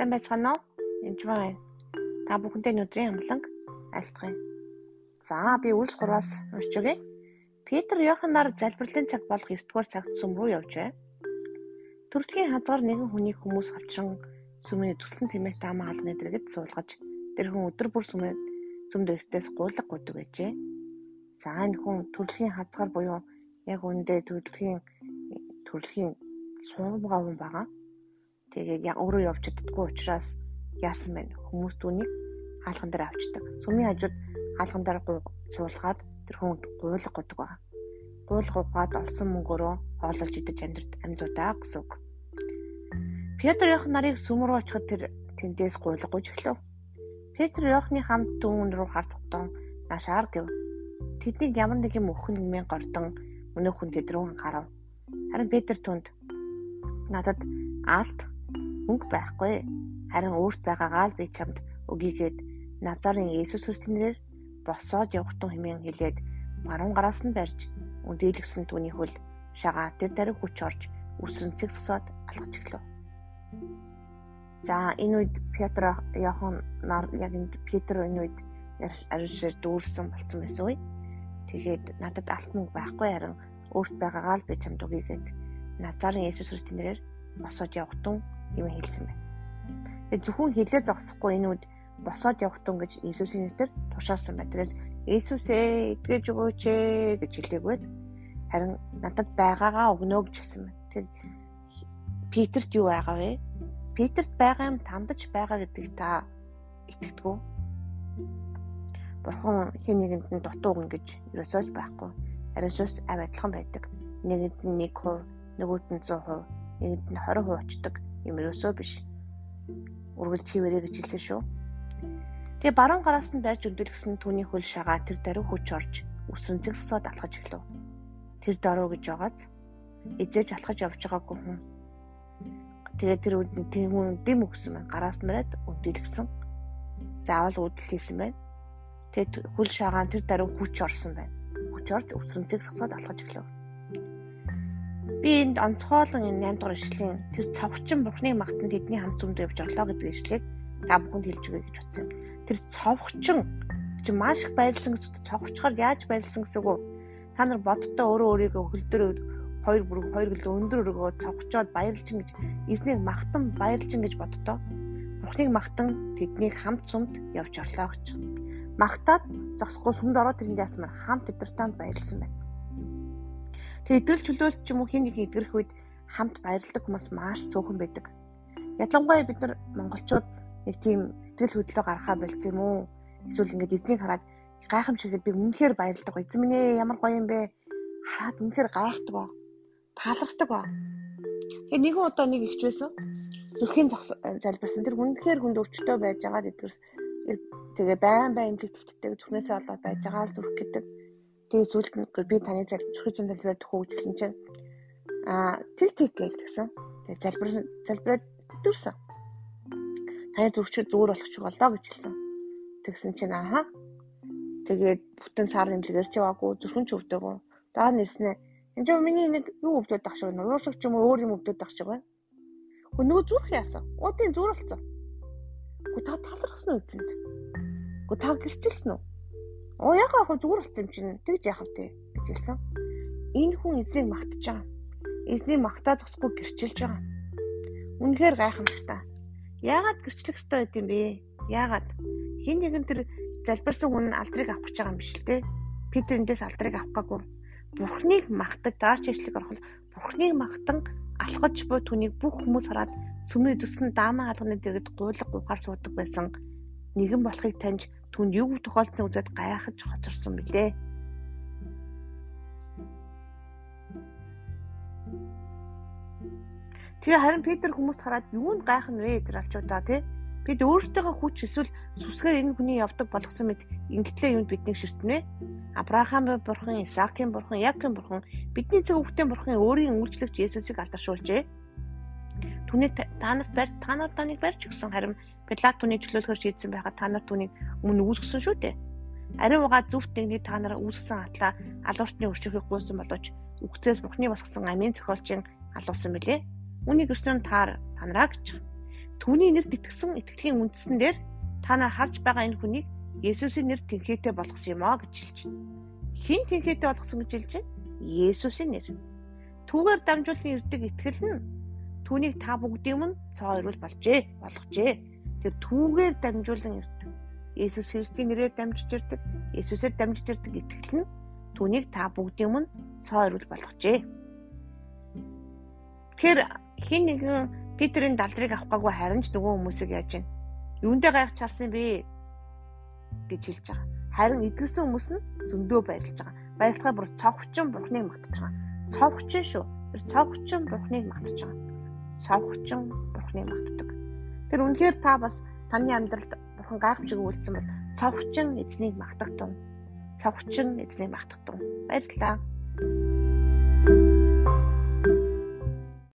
Сайн байцгаана уу? Энд байна. Та бүхэндээ өдрийн амланг айлтгая. За би үлс 3-аас уншиж өгье. Петр Йоханнаар залбирлын цаг болох 9 дугаар цагт сүм рүү явж байв. Төрөлхийн хазгаар нэгэн хүний хүмүүс авчран сүмийн төслөн тэмээс таамаа алганы дэргэд суулгаж тэр хүн өдөр бүр сүмээ сүм дэрэгтээс гуйлга гуйдаг байжээ. За энэ хүн төрөлхийн хазгаар буюу яг үндэ төрөлхийн төрөлхийн сумгаа хүн байгаа. Тэгээд яг өөрөө явж чаддаггүй учраас яасан бэ? Хүмүүс түүнийг хаалган дээр авчдаг. Сүмийн хажууд хаалган дээр суулгаад тэр хүнд гуйлга годог байна. Гуйлга угаад олсон мөнгөөрөө хоололж идэж амьдрт амьдуудаа гэсэн үг. Петр Йохан нарыг сүм рүү очиход тэр тэндээс гуйлга гуйж эхлэв. Петр Йоханы хамт түүн рүү харцгтон нашаар гэв. Тэдний ямар нэг юм өхөн нэмэн гордон өнөөх хүн тэд рүү харав. Харин Петр түнд надад алт мөнгө байхгүй. Харин өөрт байгаагаа л би чамд өгье гэд Назарын Есүс Христосийн нэрээр босоод явахтун хэмээн хэлээд баруун гараас нь барьж үндийлгсэн түүний хөл шагаа тэр даруй хүч орж үсрэнцэг сосоод алхаж эхлэв. За энэ үед Петр Яхан нар яг энэ Петр энэ үед ариушээр дүүрсэн болцсон байсан үе. Тэгээд надад алт мөнгө байхгүй харин өөрт байгаагаа л би чамд өгье гэд Назарын Есүс Христосийн нэрээр босоод явахтун юм хэлсэн байна. Тэгээ зөвхөн хэлээ зогсохгүй энэ үед босоод явахтун гэж Иесусийн нэрээр тушаасан байна. Тэрээс Иесусээ итгэж өгөөч ээ гэж хэлээгүй. Харин надад байгаагаа өгнө гэж хэлсэн байна. Тэр Питерт юу байгаа вэ? Питерт байгаа юм тандаж байгаа гэдэг та итгэдэггүй. Бурхан хин нэгэнд нь дутуу гэн гэж ерөөсөөж байхгүй. Ариусус авь адилхан байдаг. Нэгэнд нь 1%, нөгөөд нь 100%, нэгэнд нь 20% очдог юм ерөөсөө биш. Үргэлж чивэрэ гэж хэлсэн шүү. Тэгээ баруун гараас нь барьж өндөлгсөн түүний хөл шагаа тэр даруй хүч орж үсэн зэг сосоод алхаж эхлэв. Тэр даруй гэж байгааз эзэж алхаж явж байгаагүй хүн. Тэгээ тэр үдэн тийм дэм өгсөн байна. Гараас нь бариад өндөлгсөн. Заавал үүдэл хийсэн байна. Тэгээд хөл шагаан тэр даруй хүч орсон байна. Хүч орж үсэн зэг сосоод алхаж эхлэв. Би энд онцгойлон энэ 8 дугаар ишлэлийн тэр цовхчин бурхныг магтан тэдний хамт зүүнд явж орлоо гэдэг ишлэгийг та бүхэнд хэлж өгье гэж утсан. Тэр цовхчин чи маш их баярлсан гэсэн цовхчгаар яаж баярлсан гэсэн үг та нар бодтоо өөрөө өөрийгөө хөлдөр хоёр бүр хоёр гэлээ өндөр өргөө цовхчоод баярлж гэж эзнийг магтан баярлж гэж бодтоо бурхныг магтан тэднийг хамт сумд явж орлоо гэж. Магтаад зогсохгүй сүмд ороод тэрэнд ясмаар хамт тэдэртанд баярлсан байна Тэгээ идэрэл чөлөөлт ч юм уу хин нэг идэрх үед хамт баярладаг хүмүүс маш цөөхөн байдаг. Ялангуяа бид нар монголчууд нэг тийм сэтгэл хөдлөлөө гаргахаа болцсон юм уу? Эсвэл ингээд эзнийг хараад гайхамшигтэй би үнэхээр баярлдаг. Эзэн минь ээ ямар гоё юм бэ? Хараад үнэхээр гайхдаг ба. Таалагддаг ба. Тэгээ нэгэн удаа нэг ихч байсан. Зүрхийн залбирсан. Тэр үнэхээр хүнд өвчтөй байж байгаа гэдгээс тэгээ байн байн эмзэг төвттэй зүрхнээсээ болоод байж байгаа л зүрх гэдэг Тэгээ сүлд нь би таны залбирчгийн залбираад хөөжсөн чинь аа тэг тэг гээл тэгсэн. Тэгээ залбир залбираад дүүрсэн. Таны зүрхчид зүгээр болох ч болоо гэж хэлсэн. Тэгсэн чинь ааха. Тэгээд бүтэн сар нэмлэгээр ч яваагүй зүрхэн ч өвдөөгүй. Дараа нэрснэ. Энд чинь миний нэг юу өвдөд ах шиг. Ууршиг ч юм уу өөр юм өвдөд ах шиг байна. Хөө нөгөө зүрх яасан? Уутын зүр болсон. Хөө та талархсан үү эзэнд? Хөө та гэрчилсэн үү? Оо яг яг зүгээр болсон юм чинь тэгж яах вэ гэж хэлсэн. Энэ хүн эзнийг магтаж байгаа. Эзнийг магтаа зогсохгүй гэрчилж байгаа. Үнэхээр гайхамшигтай. Яагаад гэрчлэх ёстой байд юм бэ? Яагаад? Хин нэгэн тэр залбирсан хүн алдрыг авах гэж байгаа юм биш л те. Питер эндээс алдрыг авахгүйг. Бурхныг магтаж даарч ишлэг орхол Бурхныг магтан алхаж буй түүнийг бүх хүмүүс хараад сүмний төсөн даамаа алганы дэргэд гуйлга гухаар суудаг байсан нэгэн болохыг таньж түнд юу тохиолдсныг үзээд гайхаж хоцорсон билээ. Тэгээ харин Петр хүмүүст хараад юунд гайхна вэ Израильчуудаа тий? Бид өөрсдийнхөө хүч эсвэл сүсгээр энэ хүний явдаг болгосон мэт ингэтлээ юунд биднийг ширтнэ? Авраамын бурхан, Исаакийн бурхан, Яаковын бурхан, бидний зөв хүүхдийн бурхан өөрийн үйлчлэгч Есүсийг алдаршуулжээ. Түүний та нарт барь та нарт таныг барьж өгсөн харин Пилат түүнийг чөлөөлөхөр шийдсэн байхад та нар түүнийг өмнө үүсгэсэн шүү дээ. Ариун угаа зүвт нэгний та нар үүсгэсэн атлаа алуурчны өрчөхийг гуйсан боловч үгцээс Бурхны босгосон амийн зохиолчийн алуулсан билээ. Үүнийг өсөн таар танараа гэж. Түүний нэрт итгэсэн итгэлийн үндэстэн дээр та нар харж байгаа энэ хүнийг Есүсийн нэр тэнхээтэй болгосон юм а гэж хэлж байна. Хин тэнхээтэй болгосон гэж хэлж байна? Есүсийн нэр. Түүгээр дамжуулан ирдэг итгэл нь түүнийг та бүгдийн өмнө цоо ирүүл болжээ, болгожээ. Тэр түүгээр дамжуулан ирдэг. Есүс Христийн нэрээр дамжиж ирдэг, Есүсээр дамжиж ирдэг итгэл нь түүнийг та бүгдийн өмнө цоо ирүүл болгожээ. Тэгэхээр хин нэгэн Питерийн далдрыг авахгүйг харин ч нөгөө хүмүүсийг яаж вэ? Юундээ гайхаж харсан бэ? гэж хэлж байгаа. Харин идгэлсэн хүмүүс нь зөндөө баярлж байгаа. Баярлахаа бүр цовхчин бурхныг магтаж байгаа. Цовхчин шүү. Тэр цовхчин бурхныг магтаж байгаа. Цовхчин бурхныг магтдаг. Тэр үнэхээр та бас таны амьдралд бурхан гайхамшиг үйлдсэн бол цовхчин эзнийг магтах тун. Цовхчин эзнийг магтах тун. Баярлалаа.